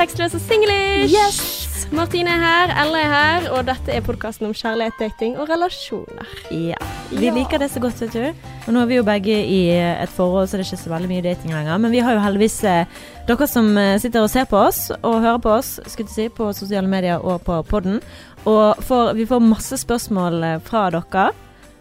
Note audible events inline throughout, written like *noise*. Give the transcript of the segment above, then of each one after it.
Sexløs og singlish. Yes! Martine er her, Ella er her, og dette er podkasten om kjærlighet, dating og relasjoner. Ja. Vi Ja. liker det så godt, vet du. Og nå er vi jo begge i et forhold, så det er ikke så veldig mye dating lenger. Men vi har jo heldigvis eh, dere som eh, sitter og ser på oss, og hører på oss, skulle jeg si, på sosiale medier og på podden. Og for, vi får masse spørsmål eh, fra dere.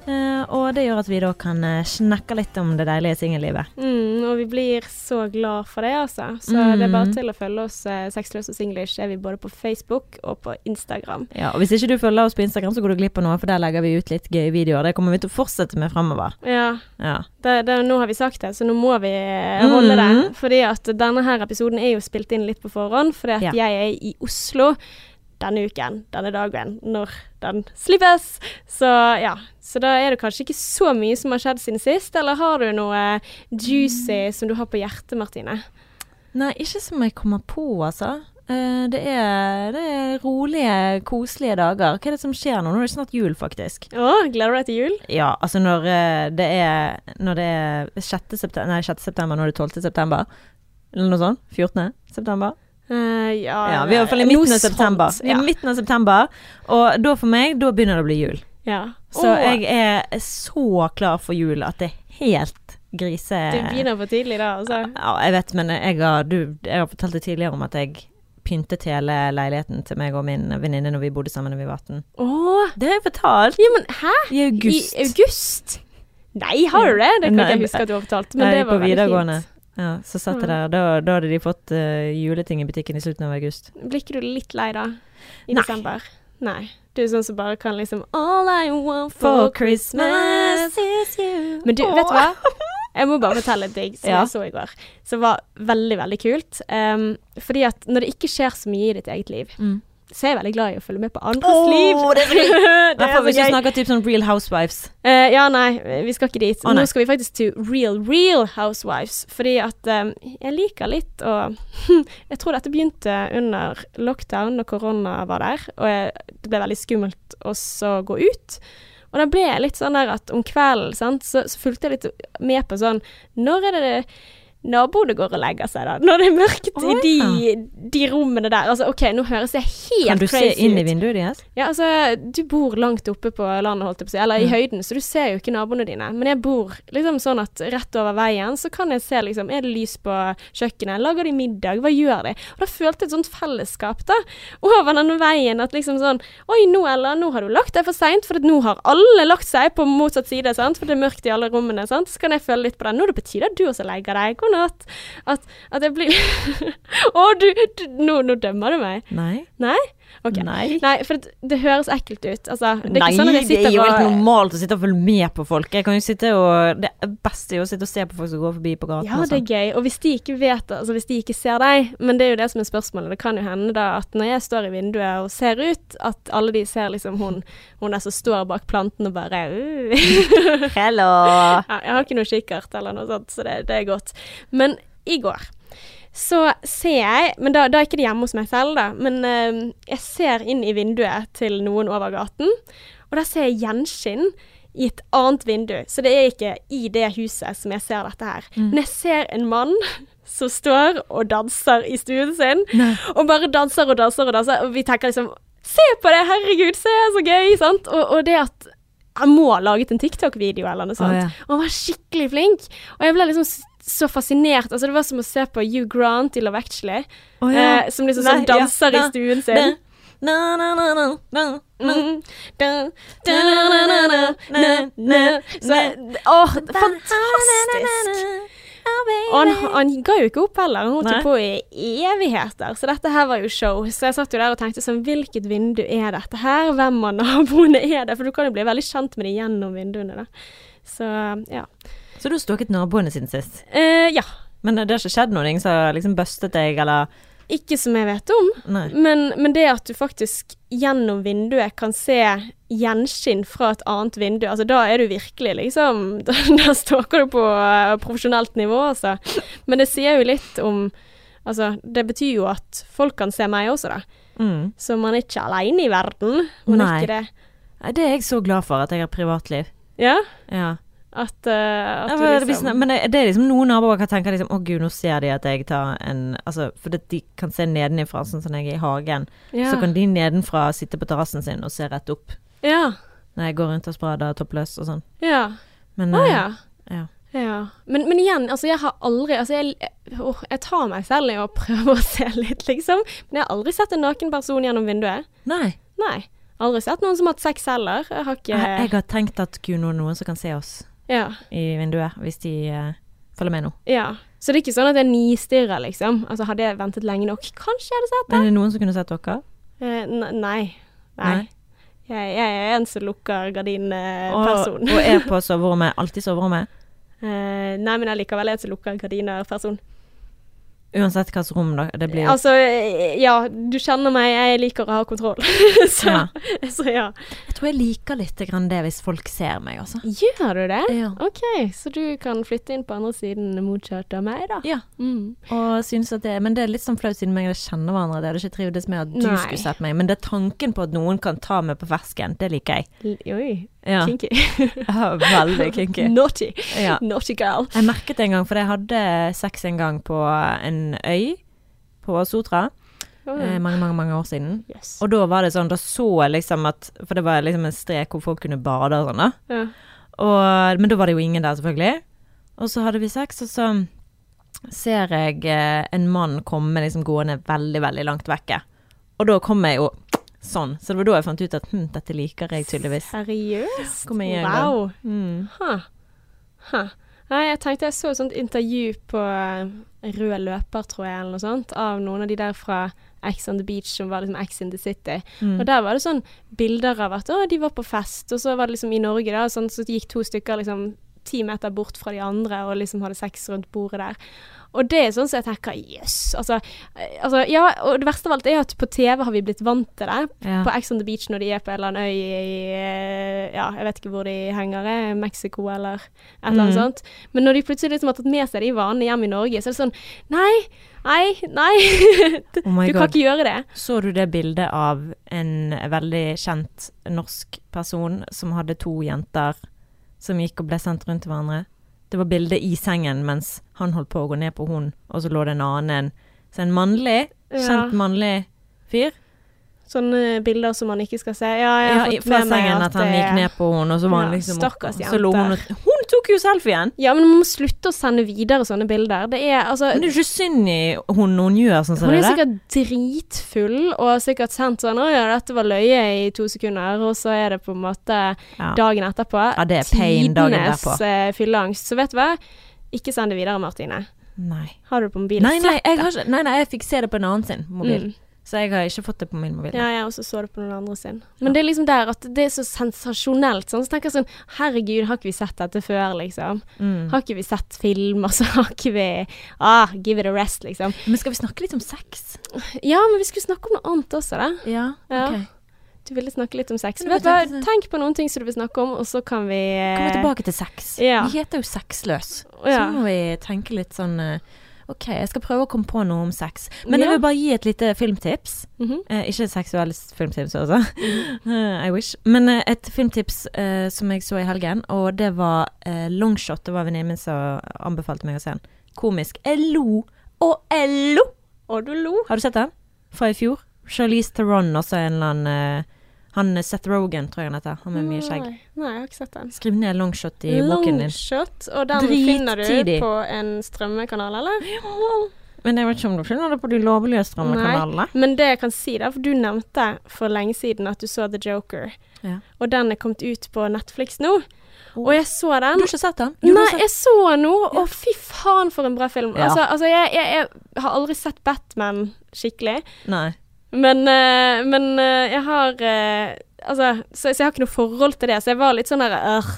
Eh, og det gjør at vi da kan eh, snakke litt om det deilige singellivet. Mm, og vi blir så glad for det, altså. Så Mm. det er bare til å følge oss eh, Sexløs og singlish. Er vi både på Facebook og på Instagram. Ja, og hvis ikke du følger oss på Instagram, så går du glipp av noe, for der legger vi ut litt gøye videoer. Det kommer vi til å fortsette med fremover. Ja, Ja. det, det, nå har vi sagt det, så nå må vi holde holde det. Mhm. Fordi at denne her episoden er jo spilt inn litt på forhånd, fordi at Ja. jeg er i Oslo denne uken, denne dagen, når den slippes. Så ja, så da er det kanskje ikke så mye som har skjedd siden sist, eller har du noe juicy som du har på hjertet, Martine? Nei, ikke som jeg kommer på, altså. Eh, Det er, det er rolige, koselige dager. Hva er det som skjer nå? Nå er det snart jul, faktisk. Å, gleder du deg til jul? Ja, altså når eh, det er Når det er 6. september Nei, 6. september, det er 12. september. Eller noe sånt. 14. september. Eh, ja, Ja, vi er i hvert fall i midten av september. Vi er midten av september, og da for meg, da begynner det å bli jul. ja. Så oh. jeg er så klar for jul at det er helt grise... Du begynner for tidlig da, altså. Ja, jeg vet, men jeg har, du, jeg har fortalt det tidligere om at jeg pyntet hele leiligheten til meg og min venninne når vi bodde sammen da vi var 18. Oh. Det har jeg fortalt. ja, men hæ? I august. I august? Nei, har du det? Det kan Nei, jeg huske at du har fortalt, men Nei, det var veldig fint. Ja, så satt jeg der. Da, da hadde de fått uh, juleting i butikken i slutten av august. Blir ikke du litt lei da? I Nei. desember? Nei. Du er sånn som bare kan liksom All I want For for Christmas is you. Men du, vet du hva? *laughs* Jeg må bare fortelle et digg som Ja. jeg så i går, som var veldig, veldig kult. Um, fordi at når det ikke skjer så mye i ditt eget liv, Mm. Så er jeg veldig glad i å følge med på andres oh, liv. det er *laughs* er Derfor så hvis du snakker typ sånn Real Housewives. Uh, ja, nei, vi skal ikke dit. Oh. Nå skal vi faktisk til Real, Real Housewives. Fordi at um, jeg liker litt å *laughs* Jeg tror dette begynte under lockdown, når korona var der. Og jeg, det ble veldig skummelt også å gå ut. Og da ble jeg litt sånn der at om kvelden, sant, så, så fulgte jeg litt med på sånn Når er det det naboene går og legger seg, da? Når det er mørkt i de, de rommene der. Altså, OK, nå høres jeg helt crazy ut. Kan du se inn i vinduet deres? Ja, altså, du bor langt oppe på landet, holdt jeg på å si, eller i mm. høyden, så du ser jo ikke naboene dine. Men jeg bor liksom sånn at rett over veien, så kan jeg se liksom, er det lys på kjøkkenet, lager de middag, hva gjør de? Og da følte jeg et sånt fellesskap da, over den veien, at liksom sånn, oi, nå Ella, nå har du lagt deg for sent, for at nå har alle lagt seg på motsatt side, sant, for det er mørkt i alle rommene, sant, så kan jeg føle litt på det. Nå er det på tide at du også legger deg, god at, At, at jeg blir, *laughs* å, du, du nå, nå dømmer du meg. Nei. Nei? Ok. Nei. Nei, for det, det høres ekkelt ut. Altså, det er Nei, sånn at jeg det er jo helt normalt å sitte og følge med på folk. Jeg kan jo sitte og Det beste er jo å sitte og se på folk som går forbi på gaten. Ja, det er gøy. Og hvis de ikke vet altså hvis de ikke ser deg Men det er jo det som er spørsmålet. Det kan jo hende da at når jeg står i vinduet og ser ut, at alle de ser liksom hun, hun der som står bak planten og bare uh. *laughs* Hello! ja, Jeg har ikke noe kikkert eller noe sånt, så det, det er godt. Men i går så ser jeg Men da, da er ikke det hjemme hos meg selv, da. Men eh, jeg ser inn i vinduet til noen over gaten, og da ser jeg gjenskinn i et annet vindu. Så det er ikke i det huset som jeg ser dette her. Mm. Men jeg ser en mann *laughs* som står og danser i stuen sin, Nei. og bare danser og danser og danser, og vi tenker liksom Se på det, herregud, se så gøy, sant? Og, og det at han må ha laget en TikTok-video eller noe sånt. Oh, ja. Og han var skikkelig flink. Og jeg ble liksom så fascinert. Altså, det var som å se på Hugh Grant i Love Actually, oh, ja. eh, som liksom sånn danser ja, i stuen sin. Mm. Åh, fantastisk! Og han, han ga jo ikke opp heller. Han holdt jo på i evigheter. Så dette her var jo show. Så jeg satt jo der og tenkte sånn Hvilket vindu er dette her? Hvem av naboene er det? For du kan jo bli veldig kjent med det gjennom vinduene, da. Så ja. Så du har stalket naboene siden sist? Eh, ja. Men det har ikke skjedd noe? Som har liksom bustet deg, eller Ikke som jeg vet om. Men, men det at du faktisk gjennom vinduet kan se gjenskinn fra et annet vindu, altså da er du virkelig liksom *laughs* Da, da stalker du på uh, profesjonelt nivå, altså. Men det sier jo litt om Altså, det betyr jo at folk kan se meg også, da. Mm. Så man er ikke aleine i verden. Man er ikke det. Nei, Det er jeg så glad for, at jeg har privatliv. Ja? Ja. At, uh, at Ja, men, hvis, liksom men det, det er liksom noen naboer kan tenke liksom Å gud, nå ser de at jeg tar en Altså, for de kan se nedenifra, sånn som jeg er i hagen. ja. Så kan de nedenfra sitte på terrassen sin og se rett opp Ja. når jeg går rundt og sprader toppløs og sånn. Ja. Men Å eh, ja. ja. Ja. Men, men igjen, altså jeg har aldri Altså jeg, å, jeg tar meg selv i å *laughs* prøve å se litt, liksom. Men jeg har aldri sett en naken person gjennom vinduet. Nei. Nei. Aldri sett noen som har hatt sex heller. Jeg har ikke Jeg, jeg har tenkt at gud, nå er noen som kan se oss ja. i vinduet hvis de uh, følger med nå. ja. Så det er ikke sånn at jeg nistirrer, liksom. Altså hadde jeg ventet lenge nok, kanskje jeg hadde sett det. Men er det noen som kunne sett dere? Eh, nei. Nei. Nei. Jeg, jeg er en som lukker Og, gardinperson. og er på *laughs* soverommet. Alltid soverommet. Eh, nei, men allikevel likevel er en som lukker gardiner-person. Uansett hvilket rom det blir. Altså, eh, ja, du kjenner meg, jeg liker å ha kontroll. *laughs* så, Ja. *laughs* så ja. Jeg tror jeg liker litt grann det hvis folk ser meg, altså. Gjør du det? Ja. OK, så du kan flytte inn på andre siden motsatt av meg, da? ja. Mm. Det, men det er litt sånn flaut siden og kjenner hverandre. det hadde ikke trivdes med at du Nei. skulle sett meg. Men det er tanken på at noen kan ta meg på fersken, det liker jeg. L- Oi, Ja, kinky. *laughs* ja veldig *laughs* kinky. Naughty. Ja. Naughty girl. Jeg merket det en gang, for jeg hadde sex en gang på en øy på Sotra. Oh, Eh, mange, mange mange år siden. yes. Og da var det sånn, da så jeg liksom at For det var liksom en strek hvor folk kunne bade og sånn, da. Ja. Og, men da var det jo ingen der, selvfølgelig. Og så hadde vi sex, og så ser jeg eh, en mann komme liksom gående veldig, veldig langt vekke. Og da kom jeg jo sånn. Så det var da jeg fant ut at hm, dette liker jeg tydeligvis. Seriøst? Igjen, da. Wow. Mm. Huh. Huh. Nei, jeg tenkte jeg så et sånt intervju på eh, Rød løper, tror jeg, eller noe sånt, av noen av de der fra X on the Beach som var liksom X in the City. Mm. Og der var det sånn bilder av at å, de var på fest, og så var det liksom i Norge, da, sånn, så gikk to stykker liksom ti meter bort fra de andre og liksom hadde sex rundt bordet der. Og det er sånn som jeg tenker jøss. Altså, eh, altså, ja, og det verste av alt er at på TV har vi blitt vant til det. Ja. På Ex on the Beach når de er på en eller annen øy i eh, Ja, jeg vet ikke hvor de henger, eh, Mexico eller et eller annet Mm. sånt. Men når de plutselig liksom har tatt med seg de vanene hjem i Norge, så er det sånn Nei, nei, nei. *laughs* Oh du kan ikke gjøre det. Så du det bildet av en veldig kjent norsk person som hadde to jenter som gikk og ble sendt rundt til hverandre? Det var bilde i sengen mens han holdt på å gå ned på hun, og så lå det en annen. Så en mannlig, kjent mannlig fyr. Sånne bilder som man ikke skal se. Ja, jeg har ja, fått med meg at at han gikk ned på henne, og så var han liksom stakkars Så lo hun og Hun tok jo selfien! Ja, men man må slutte å sende videre sånne bilder. Det er altså Men det er ikke synd i hun hun gjør sånn som Hun det er sikkert dritfull og har sikkert sendt sånn 'Å ja, dette var løye i to sekunder', og så er det på en måte Ja. dagen etterpå. Ja, det er pain dagen derpå. Tidenes fylleangst. Så vet du hva? Ikke send det videre, Martine. Nei. Har du det på mobilen? Nei, nei, jeg ikke, nei, nei, jeg fikk se det på en annen sin mobil. Mm. Så jeg har ikke fått det på min mobil. Ja, jeg også så det på noen andre sin. Men det er liksom der at det er så sensasjonelt. Sånn. Så tenker jeg sånn Herregud, har ikke vi sett dette før, liksom? Mm. Har ikke vi sett film, *laughs* og så har ikke vi Ah, give it a rest, liksom. Men skal vi snakke litt om sex? Ja, men vi skulle snakke om noe annet også, da. Ja, Ja. ok. Du ville snakke litt om sex. Vet du hva, tenk på noen ting som du vil snakke om, og så kan vi eh, Kommer tilbake til sex. ja. Vi heter jo Sexløs. Ja. Så må vi tenke litt sånn eh, OK, jeg skal prøve å komme på noe om sex. Men jeg vil bare gi et lite filmtips. Mhm. Eh, ikke et seksuelt filmtips, altså. Eh, *laughs* I wish. Men eh, et filmtips eh, som jeg så i helgen, og det var eh, Longshot. Det var venninnen min som anbefalte meg å se den. Komisk. Jeg lo og jeg lo! Og du lo. Har du sett den? Fra i fjor? Charlize Theron, også en eller annen eh, Han eh, Seth Rogan, tror jeg han heter. Han med mye skjegg. Nei, nei, jeg har ikke sett den. Skriv ned Longshot i boken din. Longshot, og den Drittidlig. finner du på en strømmekanal, eller? Men jeg vet ikke om du finner det på de lovlige strømmekanalene. Men det jeg kan si, da, for du nevnte for lenge siden at du så The Joker, Ja. og den er kommet ut på Netflix nå. Og jeg så den. Du har ikke sett den? Jo, Nei, sett- jeg så den nå, og fy faen for en bra film. Ja. Altså, altså jeg, jeg, jeg har aldri sett Batman skikkelig, Nei. Men, eh, men eh, jeg har eh, Altså, så, så jeg har ikke noe forhold til det. Så jeg var litt sånn der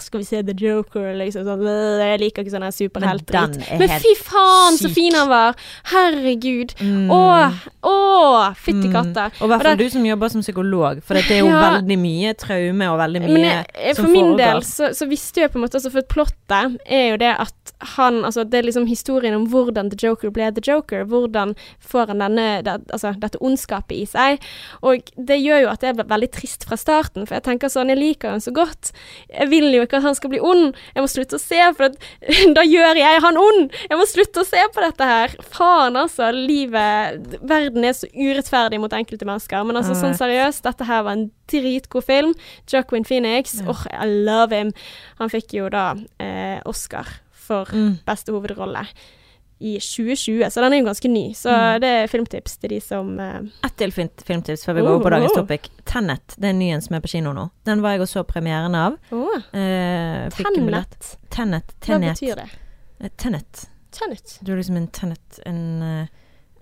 Skal vi se The Joker? Liksom sånn «Øh, Jeg liker ikke sånn her superheltdritt. den er Men fy faen, så fin han var! Herregud. Mm. Åh, åh, fytti Mm. Og i hvert fall du som jobber som psykolog, for det er jo Ja. veldig mye traume og veldig mye jeg, som foregår. for min del så, så visste jeg på en måte altså For plottet er jo det at han Altså det er liksom historien om hvordan The Joker ble The Joker. Hvordan får han denne det, Altså dette ondskapet i seg. Og det gjør jo at jeg ble veldig trist fra starten, for jeg tenker sånn, jeg liker han så godt. Jeg vil jo ikke at han skal bli ond. Jeg må slutte å se, for at, *laughs* da gjør jeg han ond! Jeg må slutte å se på dette her. Faen, altså. Livet Verden er så urettferdig mot enkelte mennesker. Men altså, sånn seriøst, dette her var en dritgod film. Joaquin Phoenix, åh, I love him. Han fikk jo da eh, Oscar for Mm. beste hovedrolle i 2020, så den er jo ganske ny. Så Mm. det er filmtips til de som uh... Ett til filmtips før vi går over på dagens Oh. topic. Tenet. Det er ny en som er på kino nå. Den var jeg og så premieren av. Oh. Eh, Tennet. Tennet. Tennet. Hva betyr det? Tennet. Tenet. Tenet. Du er liksom en Tenet En eh,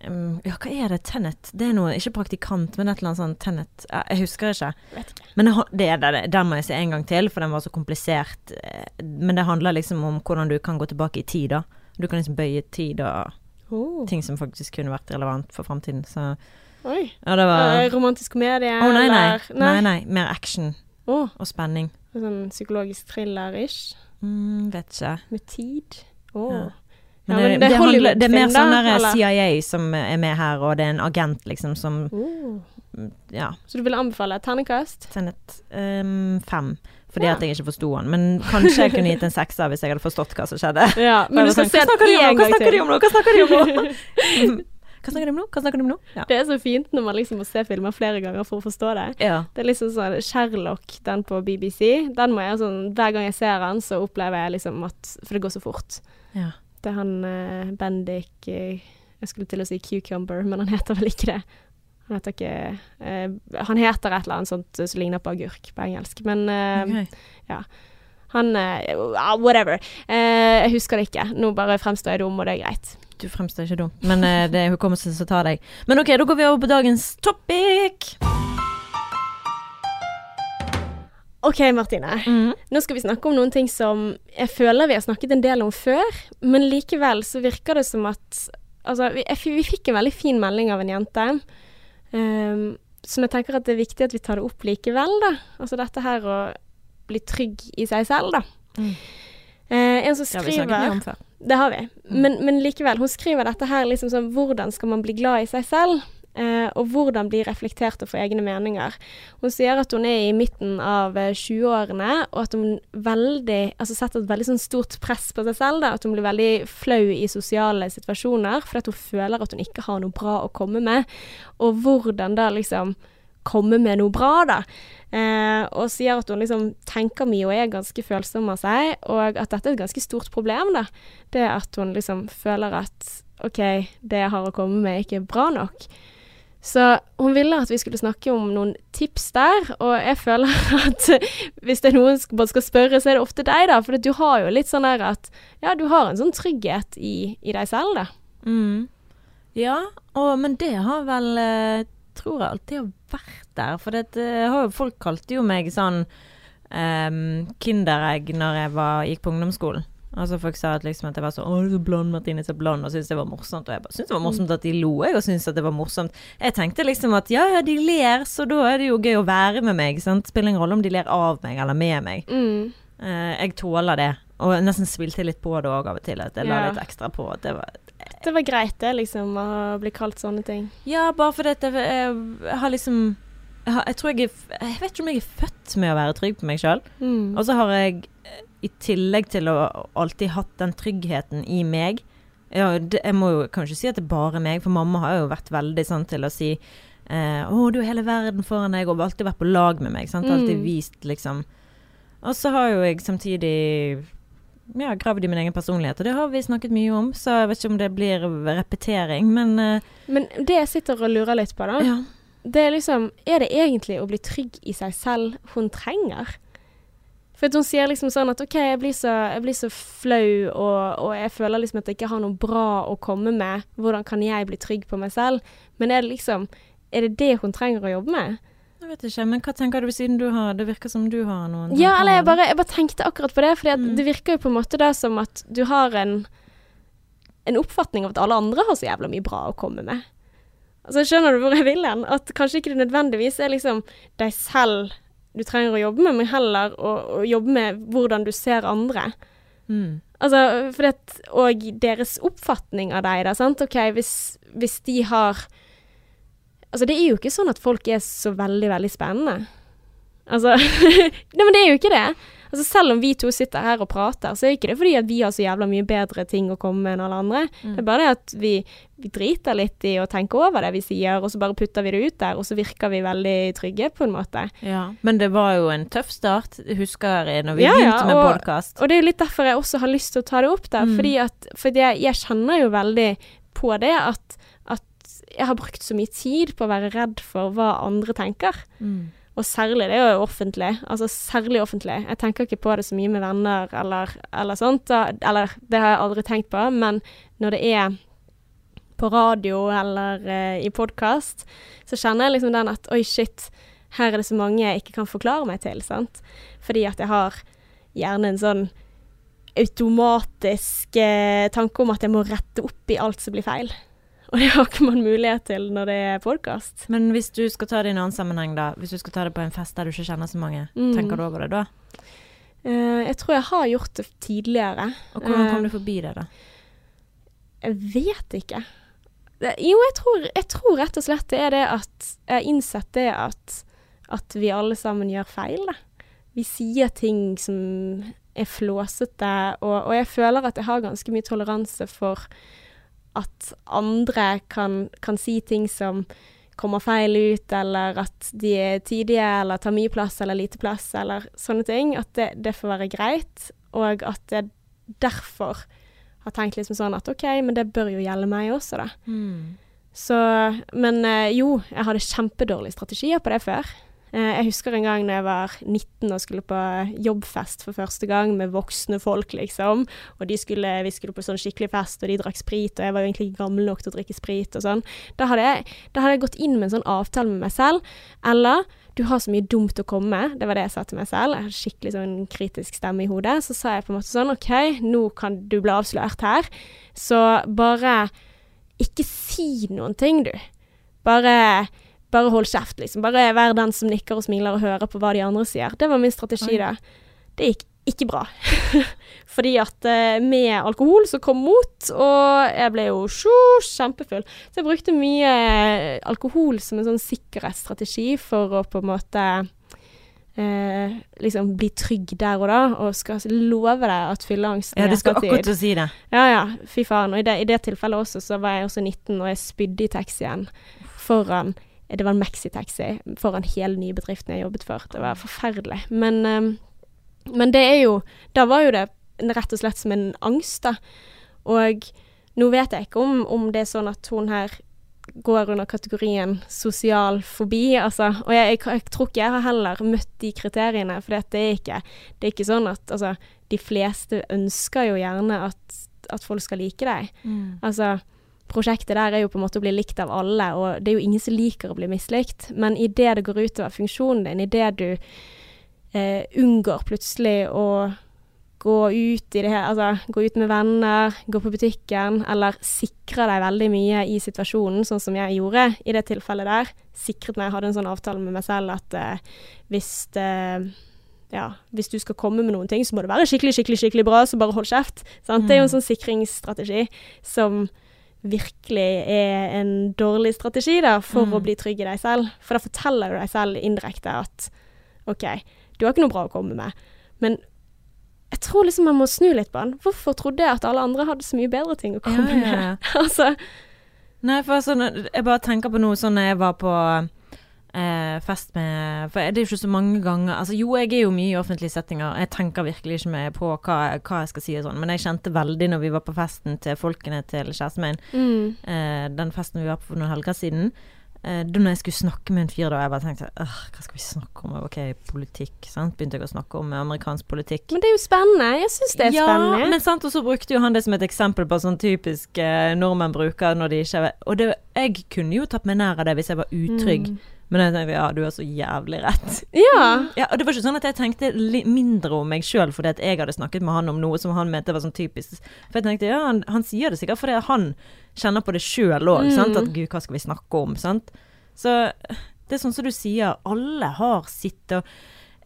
Ja, hva er det? Tenet? Det er noe Ikke praktikant, men et eller annet sånn Tenet Ja, Jeg husker ikke. Ikke. Men det, det. Den må jeg se en gang til, for den var så komplisert. Eh, Men det handler liksom om hvordan du kan gå tilbake i tid, da. Du kan liksom bøye tid og Oh. ting som faktisk kunne vært relevant for framtiden. Så Oi. ja, det var uh, romantisk komedie, Å nei, nei. eller Nei, nei. Mer action oh. og spenning. sånn psykologisk thriller-ish, Mm, vet ikke. med tid. Å. Ja. Ja, Men, men det, det er handler, det er mer sånn der? CIA som er med her, og det er en agent, liksom, som Oh. Ja. Så du vil anbefale terningkast? Tenet um, fem. Fordi Ja. at jeg ikke forsto han. Men kanskje jeg kunne gitt en sekser hvis jeg hadde forstått hva som skjedde. *laughs* Ja, men du skal Hva se snakker de den om nå? Hva gang snakker de om nå? Hva snakker de om nå? *laughs* *laughs* Hva snakker de om nå? Hva snakker de om nå? Ja. Det er så fint når man liksom må se filmer flere ganger for å forstå det. ja. Det er liksom sånn Sherlock, den på BBC. Den må jeg sånn Hver gang jeg ser den, så opplever jeg liksom at For det går så fort. ja. Det er han uh, Bendik eh, Jeg skulle til å si Cucumber, men han heter vel ikke det. Han heter ikke uh, Han heter et eller annet sånt som ligner på agurk på engelsk, men uh, okay. ja. han eh, ah, Whatever. Eh, jeg husker det ikke. Nå bare fremstår jeg dum, og det er greit. Du fremstår ikke dum, men eh, det er hukommelsen som tar deg. Men ok, da går vi over på dagens topic. OK, Martine. Mm. Nå skal vi snakke om noen ting som jeg føler vi har snakket en del om før, men likevel så virker det som at Altså, vi, vi fikk en veldig fin melding av en jente, Um, som jeg tenker at det er viktig at vi tar det opp likevel, da. Altså dette her å bli trygg i seg selv, da. Mm. Eh, en som Det har vi snakket skriver om før. Det har vi. Mm. Men, men likevel, hun skriver dette her liksom sånn Hvordan skal man bli glad i seg selv? Eh, og hvordan bli reflektert og få egne meninger. Hun sier at hun er i midten av eh, 20-årene, og at hun veldig, altså setter et veldig sånn stort press på seg selv. Da, at hun blir veldig flau i sosiale situasjoner, fordi hun føler at hun ikke har noe bra å komme med. Og hvordan da liksom komme med noe bra, da. Eh, og sier at hun liksom tenker mye og er ganske følsom av seg, og at dette er et ganske stort problem, da. Det at hun liksom føler at OK, det jeg har å komme med, er ikke bra nok. Så hun ville at vi skulle snakke om noen tips der, og jeg føler *laughs* at hvis det er noen bare skal spørre, så er det ofte deg, da. For du har jo litt sånn der at Ja, du har en sånn trygghet i, i deg selv, da. Mm. Ja, og, men det har vel eh, Tror jeg alltid har vært der. For det folk kalte jo meg sånn um, kinderegg når jeg var, gikk på ungdomsskolen. Altså Folk sa at, liksom at jeg var så 'Å, du er så blond, Martine, så blond', og syntes det var morsomt. Og jeg bare syntes det var morsomt at de lo, jeg, og syntes at det var morsomt. Jeg tenkte liksom at ja, ja, de ler, så da er det jo gøy å være med meg. Sant? Spiller ingen rolle om de ler av meg eller med meg. Mm. Eh, jeg tåler det. Og jeg nesten spilte litt på det òg av og til, at jeg la Ja. litt ekstra på. Det var Det var greit, det, liksom, å bli kalt sånne ting. Ja, bare fordi at jeg, jeg har liksom jeg, har, jeg tror jeg er Jeg vet ikke om jeg er født med å være trygg på meg sjøl. Mm. Og så har jeg, eh, i tillegg til å alltid hatt den tryggheten i meg ja, det, Jeg må jo kanskje si at det er bare meg, for mamma har jo vært veldig sånn til å si eh, 'Å, du er hele verden foran deg', og alltid vært på lag med meg. Sant? Alltid Mm. vist, liksom. Og så har jo jeg samtidig ja, gravd i min egen personlighet, og det har vi snakket mye om, så jeg vet ikke om det blir repetering, men eh, Men det jeg sitter og lurer litt på, da, ja. Det er liksom Er det egentlig å bli trygg i seg selv hun trenger? For hun sier liksom sånn at OK, jeg blir så, jeg blir så flau, og, og jeg føler liksom at jeg ikke har noe bra å komme med. Hvordan kan jeg bli trygg på meg selv? Men er det liksom Er det det hun trenger å jobbe med? Jeg vet ikke, men hva tenker du siden du har Det virker som du har noen Ja, eller jeg bare, jeg bare tenkte akkurat på det, for Mm. det virker jo på en måte da som at du har en, en oppfatning av at alle andre har så jævla mye bra å komme med. Altså, skjønner du hvor jeg vil hen? At kanskje ikke det nødvendigvis er liksom deg selv du trenger å jobbe med, men heller å, å jobbe med hvordan du ser andre. Mm. Altså, for det, og deres oppfatning av deg, da, sant. OK, hvis, hvis de har Altså, det er jo ikke sånn at folk er så veldig, veldig spennende. Altså *laughs* Nei, men det er jo ikke det. Altså Selv om vi to sitter her og prater, så er ikke det fordi at vi har så jævla mye bedre ting å komme med enn alle andre. Mm. Det er bare det at vi, vi driter litt i å tenke over det vi sier, og så bare putter vi det ut der, og så virker vi veldig trygge, på en måte. Ja. Men det var jo en tøff start, husker jeg, når vi Ja, ja, begynte med og- podkast. Og det er jo litt derfor jeg også har lyst til å ta det opp der, Mm. fordi at fordi jeg, jeg kjenner jo veldig på det at jeg har brukt så mye tid på å være redd for hva andre tenker. Mm. Og særlig det er jo offentlig. Altså særlig offentlig. Jeg tenker ikke på det så mye med venner eller, eller sånt. Eller det har jeg aldri tenkt på. Men når det er på radio eller eh, i podkast, så kjenner jeg liksom den at oi, shit, her er det så mange jeg ikke kan forklare meg til, sant. Fordi at jeg har gjerne en sånn automatisk eh, tanke om at jeg må rette opp i alt som blir feil. *laughs* Og det har ikke man mulighet til når det er podkast. Men hvis du skal ta det i en annen sammenheng, da. Hvis du skal ta det på en fest der du ikke kjenner så mange, Mm. tenker du over det da? Uh, jeg tror jeg har gjort det tidligere. Og hvordan kom kom du forbi det, da? Jeg vet ikke. Det, jo, jeg tror, jeg tror rett og slett det er det at Jeg har innsett det at, at vi alle sammen gjør feil, da. Vi sier ting som er flåsete, og, og jeg føler at jeg har ganske mye toleranse for at andre kan, kan si ting som kommer feil ut, eller at de er tidige, eller tar mye plass eller lite plass, eller sånne ting. At det, det får være greit, og at jeg derfor har tenkt liksom sånn at OK, men det bør jo gjelde meg også, da. Mm. Så Men eh, jo, jeg hadde kjempedårlige strategier på det før. Eh, jeg husker en gang da jeg var 19 og skulle på jobbfest for første gang med voksne folk, liksom. Og skulle, vi skulle på sånn skikkelig fest, og de drakk sprit, og jeg var jo egentlig gammel nok til å drikke sprit og sånn. Da hadde, jeg, da hadde jeg gått inn med en sånn avtale med meg selv. Eller du har så mye dumt å komme med. Det var det jeg sa til meg selv. Jeg hadde skikkelig sånn kritisk stemme i hodet. Så sa jeg på en måte sånn OK, nå kan du bli avslørt her. Så bare ikke si noen ting, du. Bare, bare hold kjeft, liksom. Bare vær den som nikker og smiler og hører på hva de andre sier. Det var min strategi da. Det gikk ikke bra. *laughs* Fordi at eh, med alkohol så kom mot, og jeg ble jo sjo, kjempefull. Så jeg brukte mye eh, alkohol som en sånn sikkerhetsstrategi for å på en måte eh, liksom bli trygg der og da, og skal love deg at fylleangsten Ja, du skal akkurat til å si det. ja, ja, fy faen. Og i det, i det tilfellet også, så var jeg også 19, og jeg spydde i taxien foran Det var en maxitaxi foran hele nye bedriften jeg jobbet for. Det var forferdelig. Men, ehm, men det er jo Da var jo det rett og slett som en angst, da. Og nå vet jeg ikke om, om det er sånn at hun her går under kategorien sosial fobi, altså. Og jeg, jeg, jeg tror ikke jeg har heller møtt de kriteriene, for det er ikke, det er ikke sånn at altså, de fleste ønsker jo gjerne at, at folk skal like deg. Altså, prosjektet der er jo på en måte å bli likt av alle, og det er jo ingen som liker å bli mislikt. Men idet det går utover funksjonen din, idet du eh, unngår plutselig å gå ut i det her, altså gå ut med venner, gå på butikken, eller sikre deg veldig mye i situasjonen, sånn som jeg gjorde i det tilfellet der. Sikret meg, hadde en sånn avtale med meg selv at eh, hvis eh, ja, hvis du skal komme med noen ting, så må det være skikkelig, skikkelig, skikkelig bra, så bare hold kjeft. Sant? Det er jo en sånn sikringsstrategi som virkelig er en dårlig strategi da, for Mm. å bli trygg i deg selv. For da forteller du deg selv indirekte at OK, du har ikke noe bra å komme med. Men jeg tror liksom man må snu litt på den. Hvorfor trodde jeg at alle andre hadde så mye bedre ting å komme Ja, ja, med? *laughs* altså, Nei, for sånn, jeg bare tenker på noe sånn jeg var på eh, fest med For det er jo ikke så mange ganger Altså jo, jeg er jo mye i offentlige settinger. Jeg tenker virkelig ikke mer på hva, hva jeg skal si og sånn, men jeg kjente veldig når vi var på festen til folkene til kjæresten min, mm, eh, den festen vi var på for noen helger siden. Eh, da når jeg skulle snakke med en fyr, da jeg bare tenkte hva skal vi snakke om? Ok, politikk, sant. Begynte jeg å snakke om amerikansk politikk. men det er jo spennende. Jeg syns det er ja, spennende. men sant, og så brukte jo han det som et eksempel på sånn typisk eh, nordmenn bruker når de ikke Og det, jeg kunne jo tatt meg nær av det hvis jeg var utrygg, Mm. Men jeg tenkte ja, du har så jævlig rett. Ja. Ja, og det var ikke sånn at jeg tenkte mindre om meg sjøl fordi at jeg hadde snakket med han om noe som han mente var sånn typisk. For jeg tenkte ja, han, han sier det sikkert fordi han kjenner på det sjøl òg, Mm. At gud, hva skal vi snakke om, sant. Så det er sånn som du sier, alle har sitt og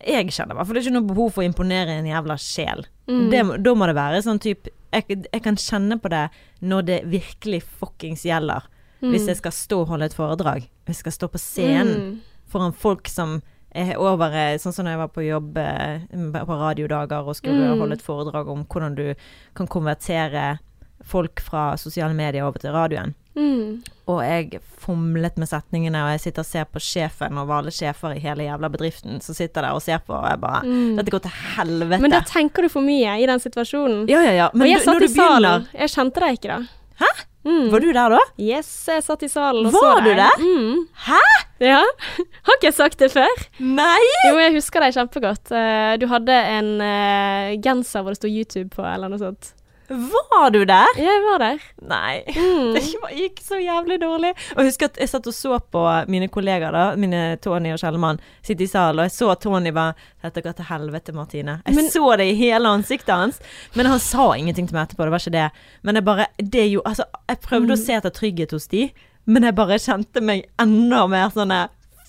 jeg kjenner meg, for det er ikke noe behov for å imponere en jævla sjel. Mm. Det, da må det være sånn type jeg, jeg kan kjenne på det når det virkelig fuckings gjelder. Mm. Hvis jeg skal stå og holde et foredrag. Hvis jeg skal stå på scenen Mm. foran folk som er over eh, Sånn som når jeg var på jobb eh, på radiodager og skulle Mm. holde et foredrag om hvordan du kan konvertere folk fra sosiale medier over til radioen. Mm. Og jeg fomlet med setningene, og jeg sitter og ser på sjefen og alle sjefer i hele jævla bedriften som sitter der og ser på, og jeg bare Mm. Dette går til helvete. Men da tenker du for mye i den situasjonen. ja, ja, ja. Men og jeg du- satt i salen. begynner. Jeg kjente deg ikke da. Hæ? Mm. Var du der da? Yes, jeg satt i salen og Var så du der? Mm. Hæ? Ja. *laughs* Har ikke jeg sagt det før? Nei! Jo, jeg husker deg kjempegodt. Eh, Du hadde en eh, genser hvor det sto YouTube på, eller noe sånt. Var du der? Jeg var der. Nei. Mm. *laughs* Det gikk så jævlig dårlig. Og jeg husker at jeg satt og så på mine kollegaer, da, mine Tony og Kjellemann, sitte i salen, og jeg så at Tony bare Dette går til helvete, Martine. Jeg Men- så det i hele ansiktet hans. Men han sa ingenting til meg etterpå, det var ikke det. Men jeg bare Det jo Altså, jeg prøvde å Mm. se etter trygghet hos de, men jeg bare kjente meg enda mer sånn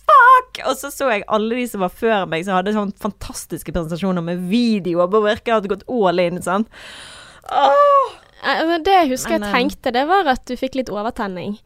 Fuck! Og så så jeg alle de som var før meg, som hadde sånn fantastiske presentasjoner med videoer, bare virka hadde gått all in, sant. Åh! Det jeg husker jeg tenkte, det var at du fikk litt overtenning.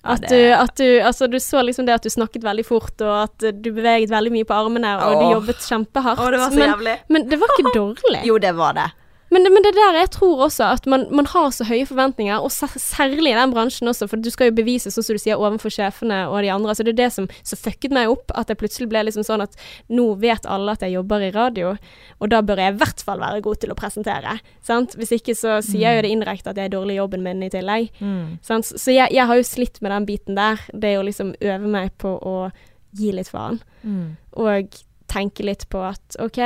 At, du, at du Altså, du så liksom det at du snakket veldig fort, og at du beveget veldig mye på armene, og du jobbet kjempehardt. Å, det men, men det var ikke *laughs* dårlig. Jo, det var det. Men, det- men det der jeg tror også at man, man har så høye forventninger, og særlig i den bransjen også, for du skal jo bevise, sånn som du sier, overfor sjefene og de andre. Så det er det som, så fucket meg opp, at jeg plutselig ble liksom sånn at nå vet alle at jeg jobber i radio, og da bør jeg i hvert fall være god til å presentere. Sant? Hvis ikke så sier jeg jo det indirekte at jeg er dårlig i jobben min i tillegg. Sant? Så jeg, jeg har jo slitt med den biten der. Det å liksom øve meg på å gi litt faen. Og tenke litt på at OK,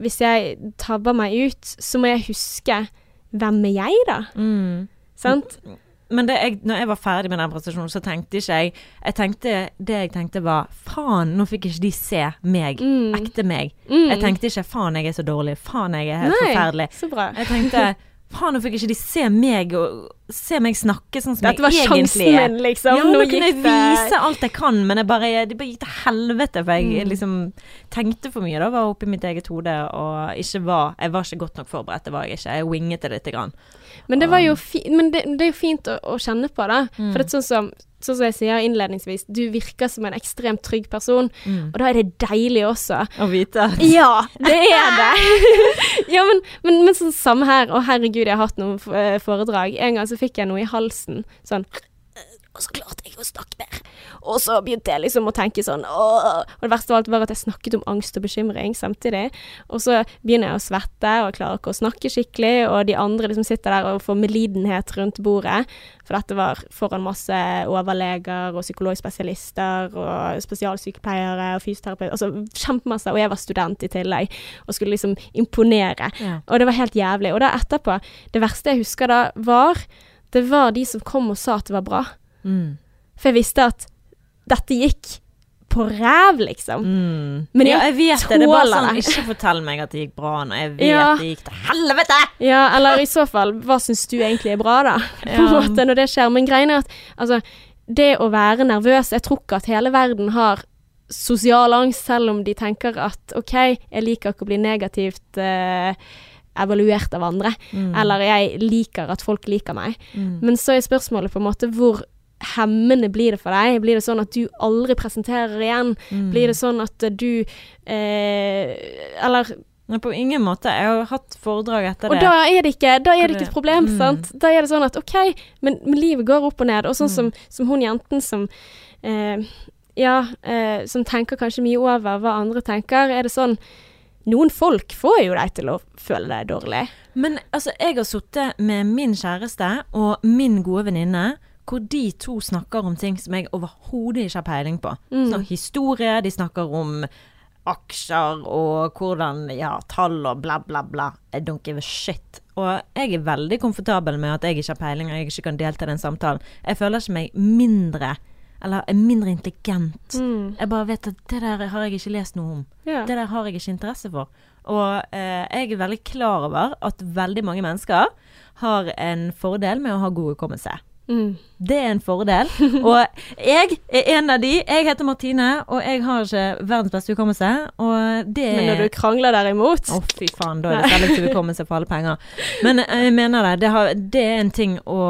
hvis jeg tabber meg ut, så må jeg huske hvem er jeg, da? Mm. Sant? Men det jeg, når jeg var ferdig med den prestasjonen, så tenkte ikke jeg Jeg tenkte Det jeg tenkte var Faen, nå fikk ikke de se meg. Mm. Ekte meg. Mm. Jeg tenkte ikke faen, jeg er så dårlig. Faen, jeg er helt Nei, forferdelig. Så bra. Jeg tenkte *laughs* faen, nå fikk ikke de se meg og se meg snakke sånn som Dette var jeg sjansen egentlig er. min, liksom. Ja, nå Nå kunne jeg vise alt jeg kan, men jeg bare, det bare gikk til helvete, for jeg Mm. liksom tenkte for mye da, var oppi mitt eget hode, og ikke var Jeg var ikke godt nok forberedt, det var jeg ikke. Jeg winget det lite grann. Men det var jo fi men det, det er jo fint å, å kjenne på, da. Mm. For det er sånn som, sånn som jeg sier innledningsvis, du virker som en ekstremt trygg person, Mm. og da er det deilig også. Å vite at Ja, det er *laughs* det. *laughs* ja, men, men, men sånn samme her. Å herregud, jeg har hatt noen eh, foredrag. En gang så fikk jeg noe i halsen. Sånn Og så klarte jeg å snakke mer. Og så begynte jeg liksom å tenke sånn Åh. Og det verste av alt var at jeg snakket om angst og bekymring samtidig. Og så begynner jeg å svette, og jeg klarer ikke å snakke skikkelig. Og de andre liksom sitter der og får medlidenhet rundt bordet. For dette var foran masse overleger og psykologspesialister og spesialsykepleiere og fysioterapeuter. Altså kjempemasse. Og jeg var student i tillegg og skulle liksom imponere. Ja. Og det var helt jævlig. Og da etterpå, det verste jeg husker da, var Det var de som kom og sa at det var bra. Mm. For jeg visste at dette gikk på ræv, liksom. Mm. Men ja, jeg jeg vet det. Det er bare sånn. Ikke fortell meg at det gikk bra nå. jeg vet Ja. det gikk til helvete! Ja, eller i så fall, hva syns du egentlig er bra, da? *laughs* På en Ja. måte, når det skjer. Men greien er at altså, det å være nervøs Jeg tror ikke at hele verden har sosial angst, selv om de tenker at OK, jeg liker ikke å bli negativt eh, evaluert av andre. Mm. Eller jeg liker at folk liker meg. Mm. Men så er spørsmålet på en måte hvor hemmende blir det for deg? Blir det sånn at du aldri presenterer igjen? Mm. Blir det sånn at du eh, Eller Nei, på ingen måte. Jeg har hatt foredrag etter Og det. da er det ikke, er det det- ikke et problem, mm. sant? Da er det sånn at OK, men, men livet går opp og ned. Og sånn Mm. som, som hun jenten som eh, Ja, eh, som tenker kanskje mye over hva andre tenker, er det sånn Noen folk får jo deg til å føle deg dårlig. Men altså, jeg har sittet med min kjæreste og min gode venninne, hvor de to snakker om ting som jeg overhodet ikke har peiling på. Mm. Snakker historie, de snakker om aksjer og hvordan Ja, tall og bla, bla, bla. I don't give a shit. Og jeg er veldig komfortabel med at jeg ikke har peiling og jeg ikke kan delta i den samtalen. Jeg føler ikke meg mindre eller er mindre intelligent. Mm. Jeg bare vet at det der har jeg ikke lest noe om. Yeah. Det der har jeg ikke interesse for. Og eh, jeg er veldig klar over at veldig mange mennesker har en fordel med å ha god hukommelse. Mm. Det er en fordel. Og jeg er en av de. Jeg heter Martine, og jeg har ikke verdens beste hukommelse. Og det Men når du krangler derimot Å, fy faen, da er det selektiv hukommelse for alle penger. Men jeg mener det. Det, har, det er en ting å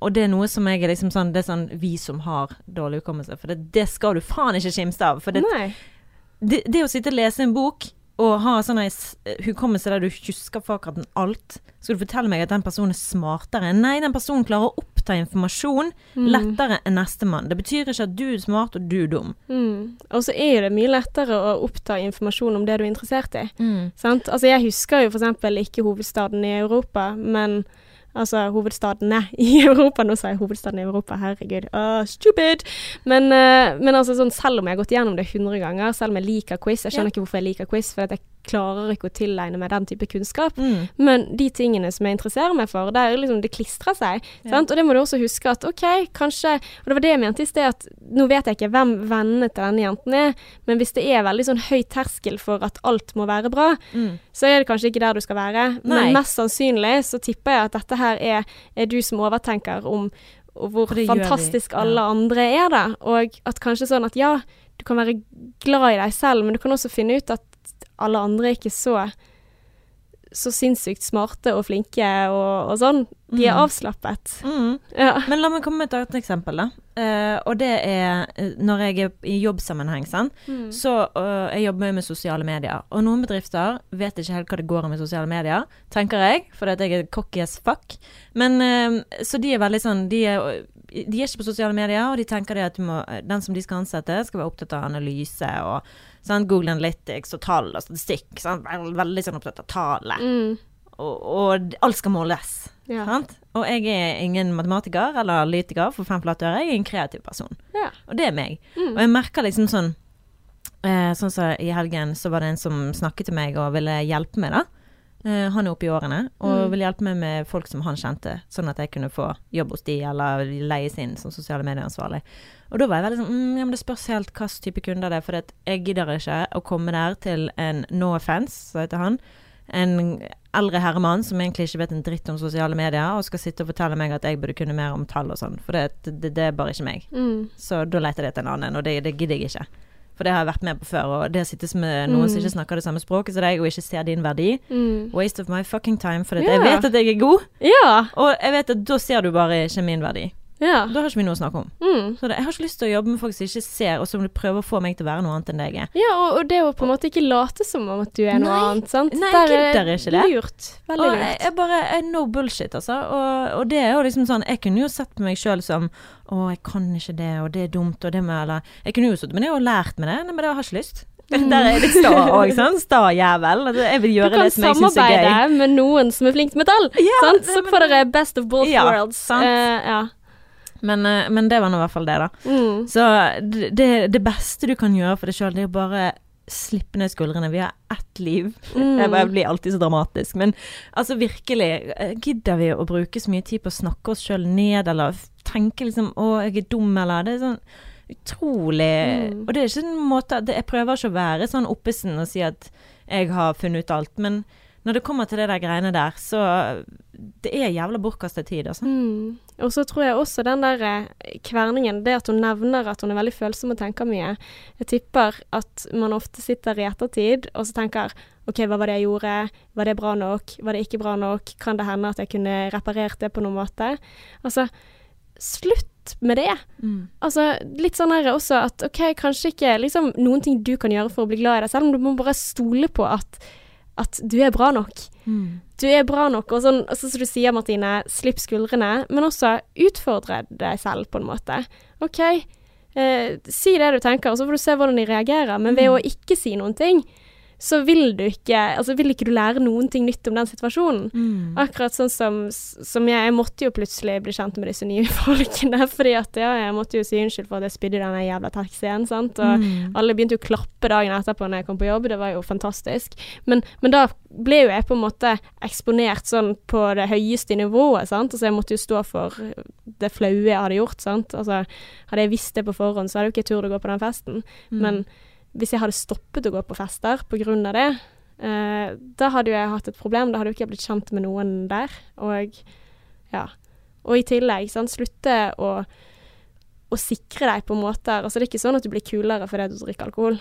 og det er noe som jeg er liksom sånn Det er sånn vi som har dårlig hukommelse. For det, det skal du faen ikke kimse av. For det, det, det å sitte og lese en bok og ha sånn hukommelse der du husker akkurat alt Skal du fortelle meg at den personen er smartere? Nei, den personen klarer å oppta informasjon Mm. lettere enn nestemann. Det betyr ikke at du er smart og du er dum. Mm. Og så er jo det mye lettere å oppta informasjon om det du er interessert i. Sant? Altså, jeg husker jo f.eks. ikke hovedstaden i Europa, men Altså hovedstadene i *laughs* Europa. Nå sa jeg hovedstaden i Europa, herregud. Oh, stupid! Men, eh, men altså sånn, selv om jeg har gått gjennom det 100 ganger, selv om jeg liker quiz Jeg skjønner ikke hvorfor jeg liker quiz, for jeg klarer ikke å tilegne meg den type kunnskap. Mm. Men de tingene som jeg interesserer meg for, der liksom det klistrer seg. Ja. Sant? Og det må du også huske at OK, kanskje Og det var det jeg mente i sted, at nå vet jeg ikke hvem vennene til denne jenten er, men hvis det er veldig sånn høy terskel for at alt må være bra, Mm. så er det kanskje ikke der du skal være. Nei. Men mest sannsynlig så tipper jeg at dette her er, er du som overtenker om og hvor fantastisk ja. alle andre er da. Og at kanskje sånn at ja, du kan være glad i deg selv, men du kan også finne ut at alle andre er ikke så så sinnssykt smarte og flinke og, og sånn. De er Mm. avslappet. Mm. Ja. Men la meg komme med et annet eksempel, da. Uh, og det er eh, når jeg er i jobbsammenheng, sant. Mm. Så uh, jeg jobber mye med sosiale medier. Og noen bedrifter vet ikke helt hva det går i med sosiale medier, tenker jeg, fordi jeg er cocky as fuck. Men uh, Så de er veldig sånn de er, de er ikke på sosiale medier, og de tenker det at du må, den som de skal ansette, skal være opptatt av analyse og sant, Google Analytics og tall og statistikk. Sant? Veldig, sånn opptatt av tallet. Mm. Og, og alt skal måles. Ja. Sant? Og jeg er ingen matematiker eller analytiker for fem flate øre, jeg er en kreativ person. Ja. Og det er meg. Mm. Og jeg merker liksom sånn eh, Sånn som i helgen, så var det en som snakket til meg og ville hjelpe meg, da. Eh, han er oppe i årene og Mm. ville hjelpe meg med folk som han kjente, sånn at jeg kunne få jobb hos de, eller leies inn som sosiale medieansvarlig. Og da var jeg veldig sånn mm, ja, men Det spørs helt hva type kunder det er, for jeg gidder ikke å komme der til en no offence, så heter han. En eldre herremann som egentlig ikke vet en dritt om sosiale medier, og skal sitte og fortelle meg at jeg burde kunne mer om tall og sånn, for det, det, det er bare ikke meg. Mm. Så da leter jeg etter en annen, og det, det gidder jeg ikke. For det har jeg vært med på før, og det å sitte med noen som Mm. ikke snakker det samme språket som deg, og ikke ser din verdi, Mm. waste of my fucking time, for Ja. jeg vet at jeg er god, Ja. og jeg vet at da ser du bare ikke min verdi. Ja. Da har ikke vi noe å snakke om. Mm. Så det, jeg har ikke lyst til å jobbe med folk som ikke ser, og som prøver å få meg til å være noe annet enn det jeg er. Ja, og, og det å på en måte ikke late som om at du er noe Nei. annet, sant. Nei, jeg er gidder ikke det. Lurt. Veldig Og jeg, lurt. jeg bare jeg, No bullshit, altså. Og, og det er jo liksom sånn Jeg kunne jo sett på meg sjøl som Å, jeg kan ikke det, og det er dumt, og det må jeg Eller Jeg kunne jo sittet med det og lært med det, Nei, men det har jeg ikke lyst. *laughs* Der er jeg sta òg, sant. Sta jævel. Altså, Jeg vil gjøre det som jeg syns er gøy. Du kan samarbeide med noen som er flink til metall, Ja, sant? så får dere best of both Ja, worlds. sant. Uh, ja. Men, eh, men det var nå i hvert fall det, da. Mm. Så det, det, beste du kan gjøre for deg sjøl, det er å bare slippe ned skuldrene. Vi har ett liv. Mm. Jeg bare blir alltid så dramatisk. Men altså virkelig, eh, gidder vi å bruke så mye tid på å snakke oss sjøl ned, eller tenke liksom 'Å, jeg er dum', eller Det er sånn utrolig Mm. Og det er ikke en måte det, Jeg prøver ikke å være sånn oppesen og si at jeg har funnet ut alt, men når det kommer til det der greiene der, så Det er jævla bortkasta tid, altså. Mm. Og så tror jeg også den der eh, kverningen, det at hun nevner at hun er veldig følsom og tenker mye. Jeg tipper at man ofte sitter i ettertid og så tenker OK, hva var det jeg gjorde? Var det bra nok? Var det ikke bra nok? Kan det hende at jeg kunne reparert det på noen måte? Altså, slutt med det. Mm. Altså, litt sånn her også at OK, kanskje ikke liksom noen ting du kan gjøre for å bli glad i deg selv, men du må bare stole på at, at du er bra nok. Mm. Du er bra nok, og sånn, som du sier, Martine, slipp skuldrene, men også utfordre deg selv, på en måte. OK, eh, si det du tenker, og så får du se hvordan de reagerer, men ved Mm. å ikke si noen ting, så vil du ikke, altså vil ikke du lære noen ting nytt om den situasjonen. Mm. Akkurat sånn som, som jeg, jeg måtte jo plutselig bli kjent med disse nye *laughs* folkene, fordi at ja, jeg måtte jo si unnskyld for at jeg spydde i denne jævla taxien, sant, og Mm. alle begynte jo å klappe dagen etterpå når jeg kom på jobb, det var jo fantastisk. Men, men da ble jo jeg på en måte eksponert sånn på det høyeste nivået, sant. Altså jeg måtte jo stå for det flaue jeg hadde gjort, sant. Altså hadde jeg visst det på forhånd, så hadde jeg jo ikke turt å gå på den festen. Mm. Men hvis jeg hadde stoppet å gå på fester av det, eh, da hadde jo jeg hatt et problem. Da hadde jo ikke jeg blitt kjent med noen der. Og ja. Og i tillegg, sant, slutte å, å sikre deg på måter Altså det er ikke sånn at du blir kulere fordi du drikker alkohol.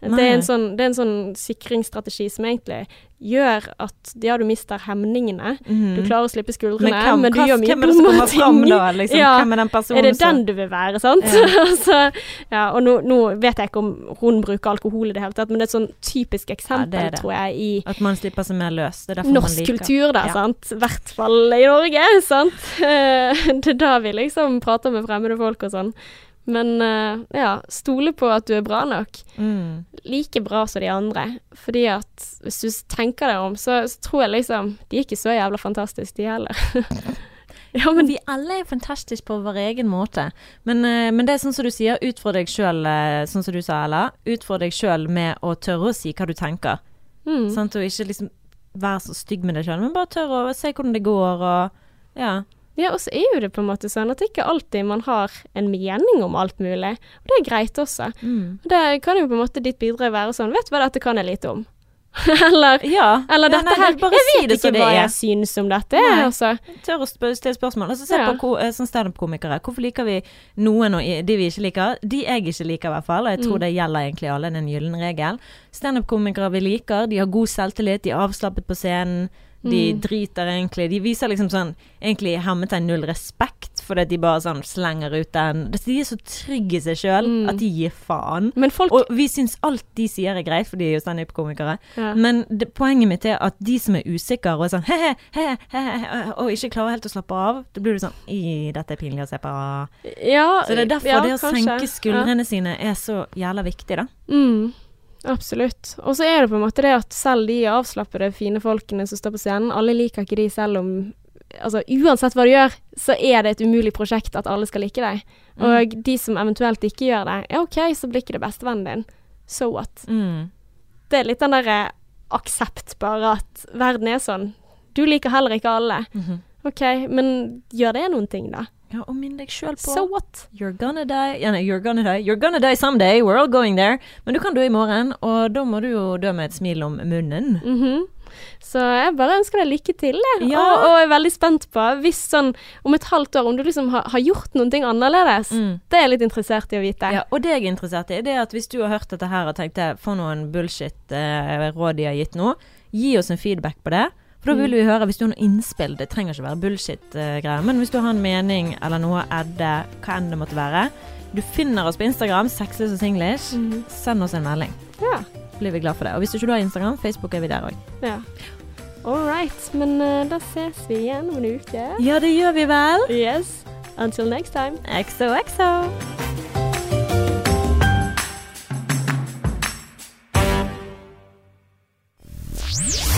Det er, en sånn, det er en sånn sikringsstrategi som egentlig gjør at ja, du mister hemningene. Mm. Du klarer å slippe skuldrene, Men hvem, men du hva- gjør mye dumme kommer fram da? Liksom? *laughs* Ja. Hvem er den personen Er det den du vil være, sant? Ja. *laughs* altså, ja, og nå, nå vet jeg ikke om hun bruker alkohol i det hele tatt, men det er et sånn typisk eksempel, det det. tror jeg, i At man slipper seg mer løs. Det er derfor norsk man liker kultur, da, sant. I hvert fall i Norge, *laughs* sant. Det er da vi liksom prater med fremmede folk og sånn. Men eh, ja, stole på at du er bra nok. Mm. Like bra som de andre. Fordi at hvis du tenker deg om, så, så tror jeg liksom De er ikke så jævla fantastiske, de heller. *laughs* ja, men Vi alle er fantastiske på vår egen måte. Men, eh, men det er sånn som du sier, utfordre deg sjøl, sånn som du sa, Ella. Utfordre deg sjøl med å tørre å si hva du tenker. mm, Sant? Og ikke liksom være så stygg med deg sjøl, men bare tørre å se hvordan det går, og ja. Ja, og så er jo det på en måte sånn at ikke alltid man har en mening om alt mulig. Og det er greit også. Mm. Det kan jo på en måte ditt bidrag være sånn Vet du hva, dette kan jeg lite om. *laughs* eller Ja. eller Ja, dette nei, her bare Jeg si vet det ikke det hva er. jeg syns om dette. Nei. Altså. Tør å stille spørsmål. Altså, se Ja. på eh, sånn standup-komikere. Hvorfor liker vi noen og de vi ikke liker? De jeg ikke liker, i hvert fall. Og jeg tror Mm. det gjelder egentlig alle, en gyllen regel. Standup-komikere vi liker, de har god selvtillit, de er avslappet på scenen. De Mm. driter egentlig De viser liksom sånn egentlig hermetegn null respekt, fordi de bare sånn slenger ut den De er så trygge i seg sjøl Mm. at de gir faen. Folk Og vi syns alt de sier er greit, for de er jo standup-komikere. ja. Men det, poenget mitt er at de som er usikre og er sånn he-he, he-he, og ikke klarer helt å slappe av, da blir du sånn I, dette er pinlig å se på. ja, Så det er derfor ja, det å kanskje. senke skuldrene sine er så jævla viktig, da. Mm. Absolutt. Og så er det på en måte det at selv de avslappede, fine folkene som står på scenen, alle liker ikke de selv om Altså uansett hva du gjør, så er det et umulig prosjekt at alle skal like deg. Mm. Og de som eventuelt ikke gjør det, ja OK, så blir ikke det bestevennen din. So what? Mm. Det er litt den derre aksept, bare at verden er sånn. Du liker heller ikke alle. Mhm. OK, men gjør det noen ting, da? Ja, og minn deg sjøl på So what? You're gonna die ja, nei, You're gonna die You're gonna die someday. We're all going there. Men du kan dø i morgen, og da må du jo dø med et smil om munnen. Mhm. Så jeg bare ønsker deg lykke til, jeg. Ja. Og, og er veldig spent på, hvis sånn om et halvt år, om du liksom har, har gjort noen ting annerledes. Mm. Det er jeg litt interessert i å vite. Ja, og det jeg er interessert i, det er at hvis du har hørt dette her og tenkt eh, for noen bullshit-råd de har gitt nå, gi oss en feedback på det. For da vil Mm. vi høre, hvis du har noe innspill, det trenger ikke være bullshit-greier, men hvis du har en mening eller noe edde, hva enn det måtte være, du finner oss på Instagram, sexless og singlish, Mm. send oss en melding. Ja. Blir vi glad for det. Og hvis du ikke har Instagram, Facebook er vi der òg. ja. All right. Men uh, da ses vi igjen om en uke. Ja, det gjør vi vel. Yes. Until next time. XOXO.